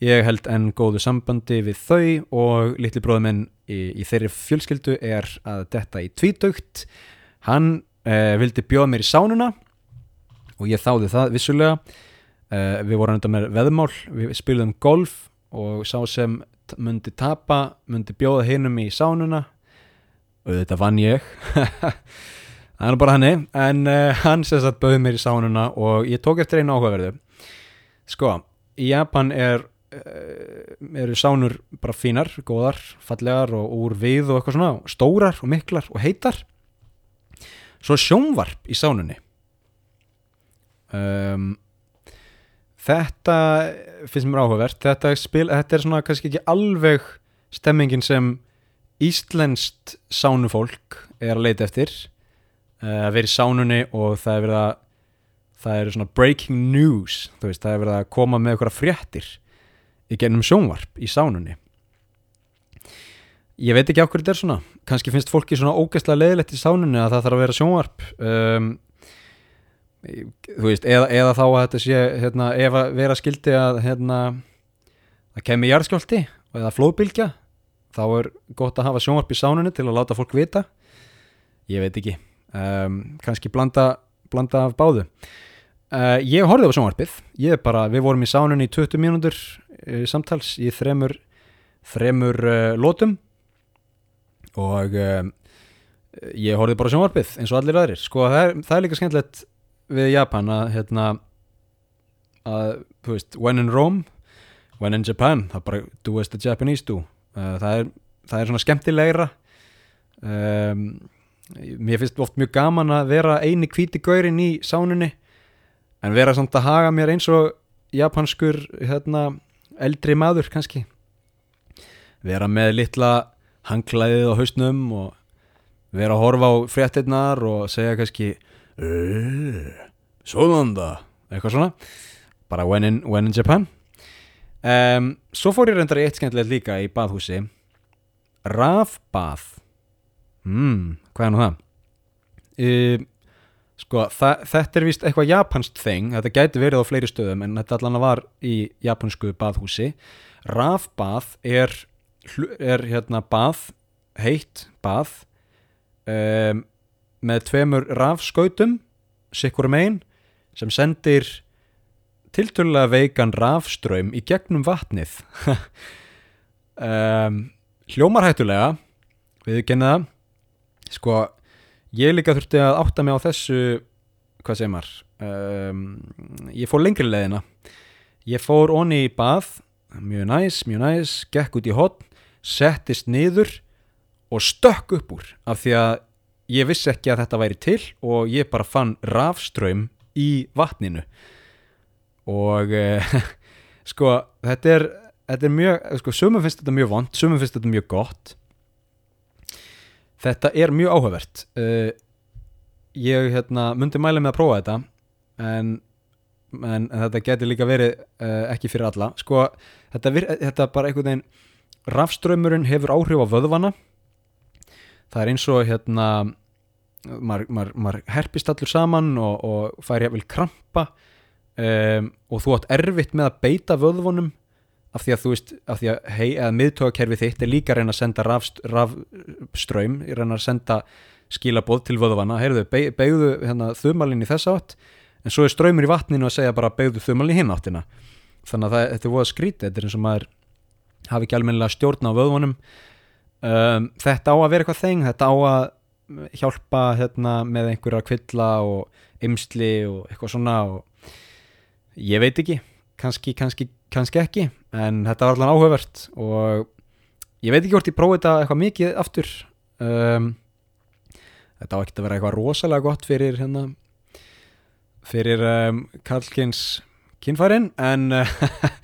Ég held enn góðu sambandi við þau og litli bróður minn í, í þeirri fjölskyldu er að detta í tvítögt hann uh, vildi bjóða mér í sánuna og ég þáði það vissulega. Uh, við vorum enda með veðmál við spilum golf og sá sem myndi tapa myndi bjóða hinum í sánuna. Og þetta vann ég það er bara hannig en uh, hann sem sagt bauði mér í sánuna og ég tók eftir einu áhugaverðu sko, í Japan er uh, eru sánur bara fínar, góðar, fallegar og úr við og eitthvað svona, stórar og miklar og heitar. Svo sjónvarp í sánunni. Um, þetta finnst mér áhugavert. Þetta, spil, þetta er svona kannski ekki alveg stemmingin sem íslenskt sánufólk er að leita eftir að vera í sánunni og það er verið að það eru svona breaking news veist, það er verið að koma með eitthvað fréttir í gennum sjónvarp í sánunni. Ég veit ekki hverju þetta er svona. Kannski finnst fólki svona ógæstlega leðilegt í sánunni að það þarf að vera sjónvarp um, þú veist, eða, eða þá að þetta sé hérna, ef að vera skildi að hérna, að kemi jarðskjólti eða flóðbylgja þá er gott að hafa sjónvarp í sánunni til að láta fólk vita. Ég veit ekki um, kannski blanda, blanda af báðu. Uh, ég horfði á sjónvarpið. Ég er bara, við vorum í sánunni í 20 mínútur uh, samtals í þremur þremur uh, lótum og ég horfði bara á sjónvarpið eins og allir aðrir. Sko það er, það er líka skemmtilegt við Japan að hérna að, þú veist, when in Rome when in Japan, það bara do as the Japanese do. Það, er, það er svona skemmtilegra. Um, mér finnst oft mjög gaman að vera eini hvíti gaurin í sánunni en vera samt að haga mér eins og japanskur hérna, eldri maður kannski. Vera með litla hangklæðið á hausnum og vera að horfa á fréttinnar og segja kannski Sólanda eitthvað svona. Bara when in, when in Japan. Um, svo fór ég reyndar í eitt skemmtilegt líka í baðhúsi. Rafbað hmm, hvað er nú það? Um, sko þa þetta er vist eitthvað japanskt þing þetta gæti verið á fleiri stöðum en þetta allan var í japansku baðhúsi. Rafbað er, er hérna bað heitt bað um, með tveimur rafskautum sikkur megin sem sendir tiltölulega veikan rafströym í gegnum vatnið. Um, hljómar hættulega við genið það sko ég líka þurfti að átta mig á þessu hvað segir maður um, ég fór lengri leiðina. Ég fór onni í bað mjög næs, mjög næs, gekk út í hotn settist niður og stökk upp úr af því að ég vissi ekki að þetta væri til og ég bara fann rafströym í vatninu. Og eh, sko þetta er, þetta er mjög sko sumum finnst þetta mjög vond, sumum finnst þetta mjög gott þetta er mjög áhugavert. Uh, ég hérna myndi mæla með að prófa þetta en en, en þetta getur líka verið uh, ekki fyrir alla. Sko, þetta, vir, þetta bara einhvern veginn rafströmmurinn hefur áhrif á vöðvana. Það er eins og hérna maður, maður, maður herpist allur saman og, og fær jafnvel krampa. Um, og þú átt erfitt með að beita vöðvunum af því að þú veist, af því að hei, eða miðtókakerfi þitt er líka að reyna að senda rafst, rafströym, reyna að senda skilaboð til vöðvana, heyrðu, be, beigðu hérna, þumalinn í þessa átt en svo er ströymur í vatninu að segja bara beigðu þumalinn í hinn áttina. Þannig að það, þetta er voða skrítið, þetta er eins og maður hafi ekki almennilega stjórn á vöðvunum. Um, þetta á að vera eitthvað þeng, þetta á að hjálpa hérna, með einhverja kvilla og ymsli og eitthvað svona og ég veit ekki kannski, kannski, kannski ekki en þetta var allan áhugavert og ég veit ekki hvort ég prófi þetta eitthvað mikið aftur. Um, þetta á ekki að vera eitthvað rosalega gott fyrir hérna fyrir um, Karlkins kynfærin en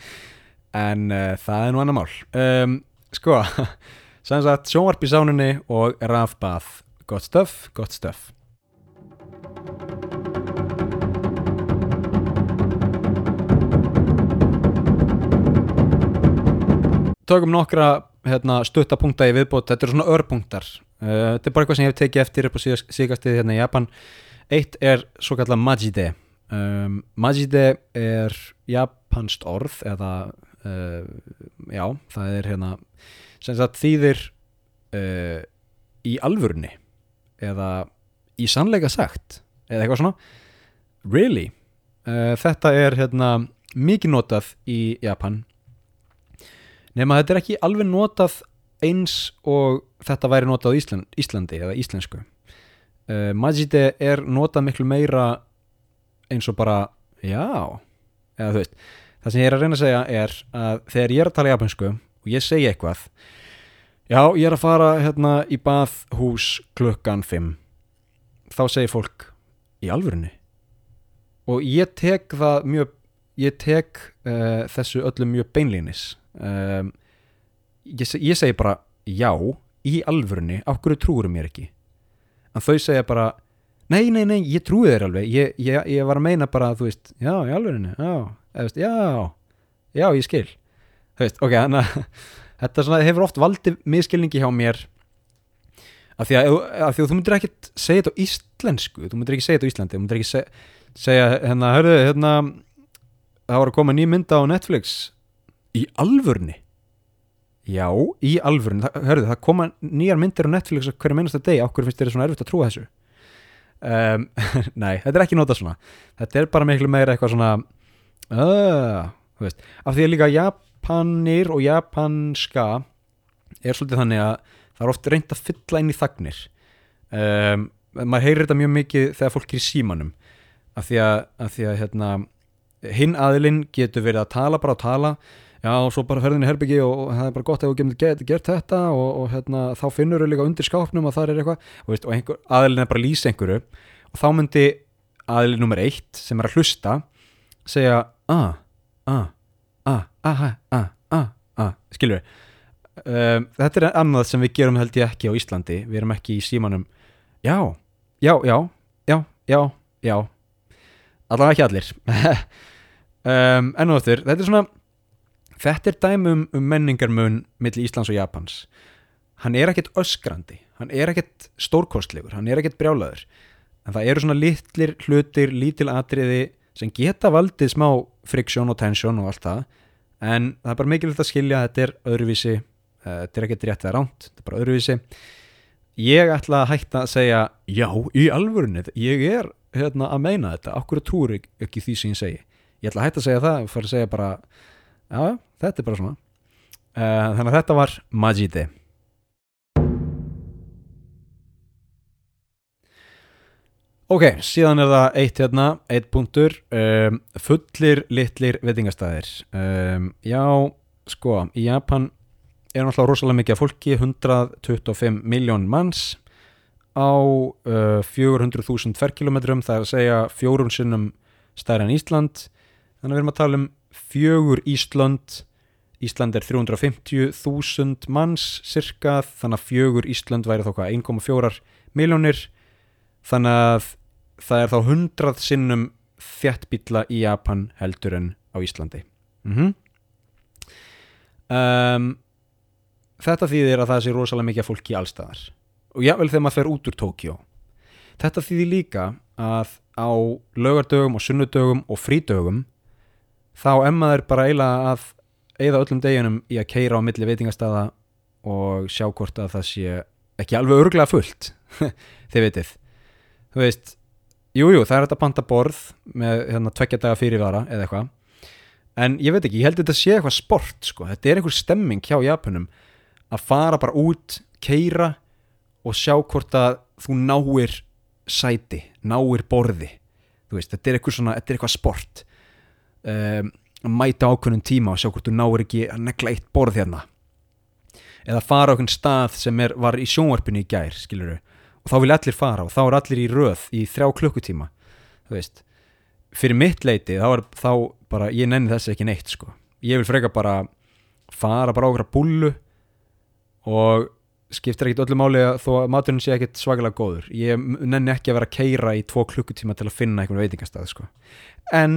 en uh, það er nú annar mál. Um, sko sem sagt sjónvarp í sánunni og rafbað. Gott stöf, gott stöf tökum nokkra hérna, stuttapunkta í viðbót, þetta eru svona örpunktar. Uh, þetta er bara eitthvað sem ég hef tekið eftir upp á síðastið hérna í Japan. Eitt er svo kallar Majide. Um, Majide er japanst orð eða uh, já, það er hérna sem sagt þýðir uh, í alvörni eða í sannleika sagt eða eitthvað svona. Really? Þetta er hérna mikið notað í Japan nema þetta er ekki alveg notað eins og þetta væri notað á Ísland, Íslandi eða íslensku. Uh, Majide er notað miklu meira eins og bara já, eða þú veist það sem ég er að reyna að segja er að þegar ég er að tala japansku og ég segi eitthvað já, ég er að fara hérna í bathús klukkan 5 þá segir fólk í alvörunni? Og ég tek það mjög ég tek uh, þessu öllu mjög beinlínis um, ég, ég segi bara já, í alvörunni af hverju trúur mér ekki? En þau segja bara nei, nei, nei, ég trúi þér alveg ég, ég, ég var að meina bara, þú veist já, í alvörunni, já, eða, veist, já já, ég skil. Þú veist, ok, þannig að þetta svona, hefur oft valdið miskilningi hjá mér af því að, af því að þú myndir ekkit segja þetta á íslensku þú myndir ekki segja þetta á Íslandi þú myndir ekki segja, segja hérna, hörðu, hérna það var að koma ný mynda á Netflix í alvörni já, í alvörni það, hörðu, það koma nýjar myndir á Netflix hverju meinasta degi, okkur finnst þér svona erfitt að trúa þessu? Um, nei, þetta er ekki notað svona. Þetta er bara miklu meira eitthvað svona uh, af því að líka Japanir og japanska er svolítið þannig að það er oft reynd að fylla inn í þagnir. Um, maður heyrir þetta mjög mikið þegar fólk er í símanum. Af því að, því að hérna, hinn aðilinn getur verið að tala bara að tala já og svo bara ferðin í herbyggi og, það er bara gott ef þú getur gert, þetta og, og hérna, þá finnur þau líka undir skápnum og þar er eitthvað og, veist, og einhver, aðilinn er bara að lýsa einhverju og þá myndi aðilinn nummer eitt sem er að hlusta segja a, a, a, a, a, a, a, a skilur við um, þetta er annað sem við gerum held ég ekki á Íslandi við erum ekki í símanum. Já, já, já, já, já, já. Allavega ekki allir. Um, enn og eftir, þetta er svona þetta er dæmi um, menningarmun milli Íslands og Japans. Hann er ekkert öskrandi hann er ekkert stórkostlegur, hann er ekkert brjálaður. En það eru svona litlir hlutir, lítil atriði sem geta valdið smá friksjón og tensjón og allt það. En það er bara mikilvægt að skilja að þetta er öðruvísi eh, þetta er ekkert rétt eða ránt þetta er bara öðruvísi. Ég ætla að hætta að segja já, í alvörunni, ég er hérna, að meina þetta, okkur trúur ekki því sem ég segi? Ég ætla að hætta að segja það og fara að segja bara já, þetta er bara svona uh, þannig að þetta var Majide Ok, síðan er það eitt hérna, eitt punktur, um, fullir litlir veitingastæðir. Um, já, sko, í Japan er náttúrulega rosalega mikið fólki, 125 miljón manns á uh, 400.000 ferkilometrum, það er að segja fjórun sinnum stærri en Ísland. Þannig að við erum að tala um fjögur Ísland, Ísland er 350.000 manns cirka, þannig að fjögur Ísland væri þá hvað 1,4 miljónir þannig að það er þá hundrað sinnum þjættbíla í Japan heldur en á Íslandi. Mm um, Þetta þýðir að það sé rosalega mikið af fólki allstaðar og jável þegar maður fer út úr Tókjó Þetta þýðir líka að á laugardögum og sunnudögum og frídögum þá emmaður bara eiginlega að eigða öllum deginum í að keira á milli veitingastaða og sjá hvort að það sé ekki alveg örglega fullt þið vitið. Þú veist, jújú, jú, það er þetta panta borð með hérna tveggja daga fyrirvara eða eitthvað. En ég veit ekki, ég held að þetta sé eitthvað sport sko, þetta er einhver stemming hjá Japunum að fara bara út keira og sjá hvort að þú náir sæti, náir borði. Þú veist, þetta er eitthvað svona, þetta er eitthvað sport um, að mæta ákveðnum tíma og sjá hvort þú náir ekki að negla eitt borð hérna. Eða fara einhvern stað sem er, var í sjónvarpinu í gær, skilur og þá vil allir fara og þá er allir í röð í þrjá klukkutíma þú veist, fyrir mitt leiti þá er þá bara, ég nenni þessi ekki neitt sko, ég vil freka bara fara bara okkur búlu og skiptir ekkit öllu máli að þó að maturinn sé ekkit svakalega góður. Ég nenni ekki að vera að keira í tvo klukkutíma til að finna einhvern veitingastað sko. en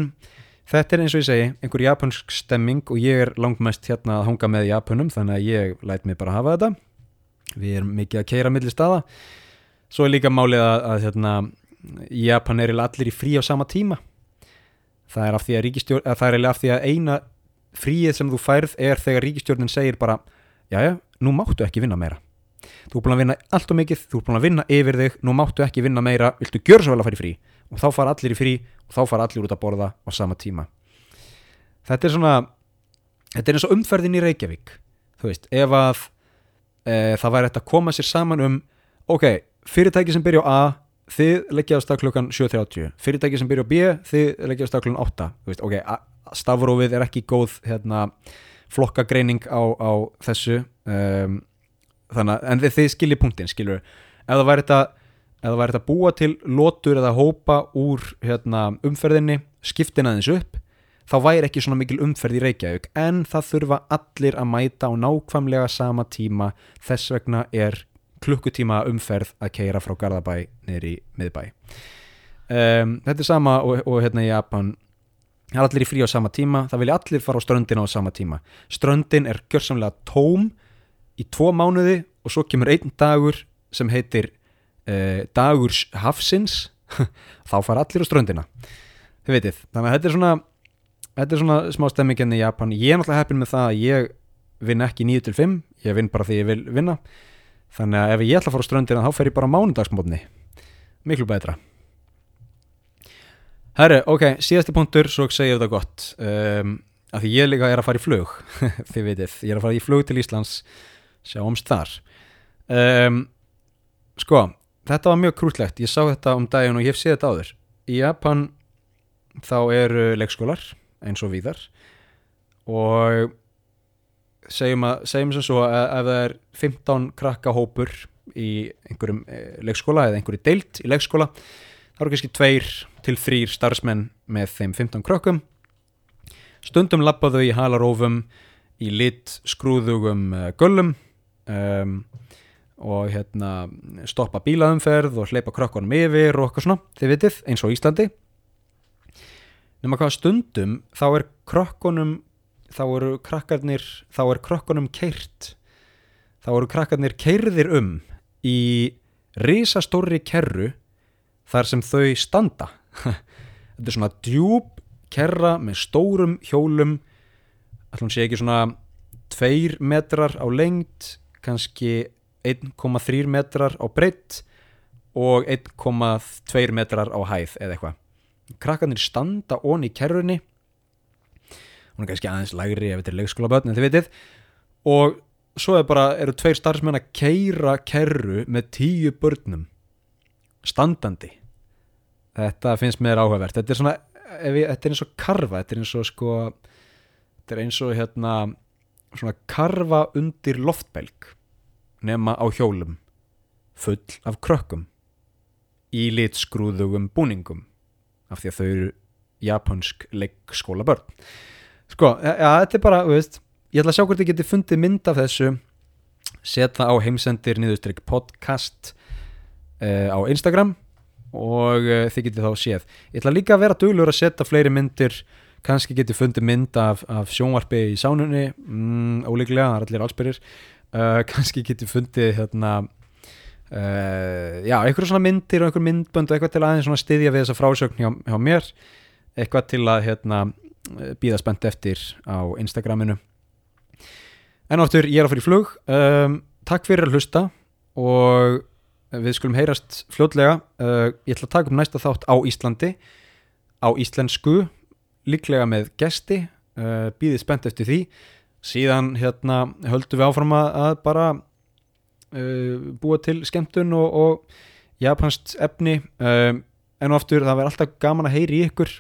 þetta er eins og ég segi einhver japansk stemming og ég er langmest hérna að hanga með Japanum þannig að ég læt mig bara hafa þetta. Við erum mikið að keira millir staða. Svo er líka málið að, að hérna, Japan er allir í frí á sama tíma. Það er af því að, að er af því að eina fríið sem þú færð er þegar ríkistjórnin segir bara jájá, nú máttu ekki vinna meira. Þú er búin að vinna allt og mikið, þú er búin að vinna yfir þig nú máttu ekki vinna meira, viltu gjör svo vel að fara í frí og þá fara allir í frí og þá fara allir út að borða á sama tíma. Þetta er svona þetta er eins og umferðin í Reykjavík. Þú veist, ef að e, það væri hægt að koma sér saman um ok, fyrirtæki sem byrja á A þið leggja á stað klukkan 7.30 fyrirtæki sem byrja á B, þið leggja á stað klukkan 8 þú veist, ok, stafrófið er ekki góð hérna, flokkagreining á, á þessu um, þannig að, en þið, þið skiljið punktin, skiljur ef það væri þetta það væri þetta búa til lotur eða hópa úr hérna, umferðinni skiptin aðeins upp þá væri ekki svona mikil umferð í Reykjavík. En það þurfa allir að mæta á nákvæmlega sama tíma. Þess vegna er klukkutíma umferð að keira frá Garðabæ í miðbæ. Um, þetta er sama og, og hérna í Japan. Það er allir í frí á sama tíma. Það vilja allir fara á ströndin á sama tíma. Ströndin er gjörsamlega tóm í tvo mánuði og svo kemur einn dagur sem heitir uh, dagurs hafsins þá fara allir á ströndina. Þið veitir, þannig að þetta er svona þetta er svona smá stemmingin í Japan. Ég er náttúrulega heppin með það að ég vinn ekki 9-5, ég vinn bara því ég vil vinna. Þannig að ef ég ætla að fara á ströndina þá fer ég bara mánudagsmótni miklu betra. Herru, ok, síðasti punktur svo segir þetta gott. Um, að því ég líka er að fara í flug þið veitir, ég er að fara í flug til Íslands sjáumst þar. Um, sko, þetta var mjög krútlegt. Ég sá þetta um daginn og ég hef séð þetta áður. Í Japan þá eru leikskólar eins og víðar og segjum, að, segjum sem svo að ef það er 15 krakka hópur í einhverjum eh, leikskóla eða einhverju deilt í leikskóla þá eru kannski tveir til þrýr starfsmenn með þeim 15 krökkum. Stundum lappaðu í halarófum í lit skrúðugum uh, göllum um, og hérna stoppa bílaumferð og hleypa krökkunum yfir og eitthvað svona, þið vitið, eins og Íslandi. Nema hvað stundum þá er krökkunum þá eru krakkarnir þá er krökkunum keirt þá eru krakkarnir keirðir um í risastóri kerru þar sem þau standa. Þetta er svona djúb kerra með stórum hjólum. Allum sé ekki svona 2 metrar á lengt kannski 1,3 metrar á breytt og 1,2 metrar á hæð eða eitthvað. Krakkarnir standa onni í kerrunni. Hún er kannski aðeins lægri ef þetta er leikskóla börn en þið vitið. Og svo er bara, eru tveir starfsmenn að keira kerru með tíu börnum standandi. Þetta finnst mér áhugavert. Þetta er svona, ég, þetta er eins og karfa þetta er eins og sko þetta er eins og hérna svona karfa undir loftbelg nema á hjólum full af krökkum í litskrúðugum búningum af því að þau eru japansk leikskóla börn sko, ja, þetta er bara, veist ég ætla að sjá hvort ég geti fundið mynd af þessu. Setja á heimsendir niðurstrykk podcast uh, á Instagram og uh, þið getið þá séð. Ég ætla líka að vera duglur að setja fleiri myndir. Kannski getið fundið mynd af, af sjónvarpi í sánunni. Mm, ólíklega, það er allir allsbyrjir uh, kannski getið fundið hérna uh, já, einhverjum svona myndir og einhver myndbönd og eitthvað til aðeins svona styðja við þessa frásögn hjá, hjá mér. Eitthvað til að hérna býða spennt eftir á Instagraminu. En áttur, ég er að fara í flug. Um, takk fyrir að hlusta og við skulum heyrast fljótlega. Uh, ég ætla að taka upp næsta þátt á Íslandi á íslensku líklega með gesti. Uh, býðið spennt eftir því síðan hérna höldum við áfram að, bara uh, búa til skemmtun og, og japanst efni. Um, en og aftur það verður alltaf gaman að heyri ykkur.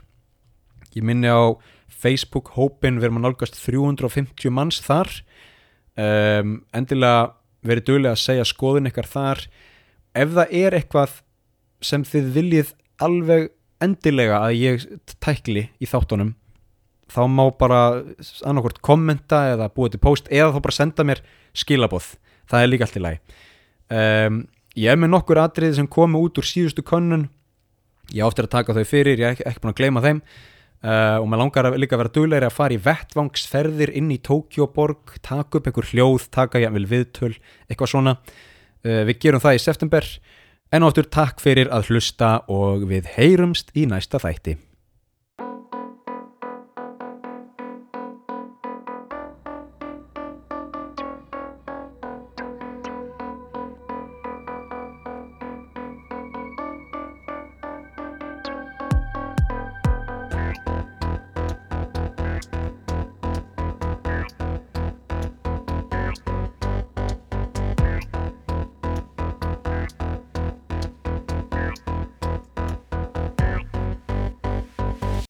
Ég minni á Facebook hópin við erum að nálgast 350 manns þar. Um, endilega verið duglega að segja skoðun ykkar þar. Ef það er eitthvað sem þið viljið alveg endilega að ég tækli í þáttunum þá má bara annarkvort kommenta eða búið til post eða þá bara senda mér skilaboð. Það er líka allt í lagi. Um, ég er með nokkur atriði sem komu út úr síðustu könnun. Ég áttir að taka þau fyrir, ég er ekki, ekki búin að gleyma þeim. Uh, og maður langar að líka að vera duglegri að fara í vettvangsferðir inn í Tókjóborg taka upp einhver hljóð, taka jafnvel viðtöl eitthvað svona. Uh, við gerum það í september. En áttur takk fyrir að hlusta og við heyrumst í næsta þætti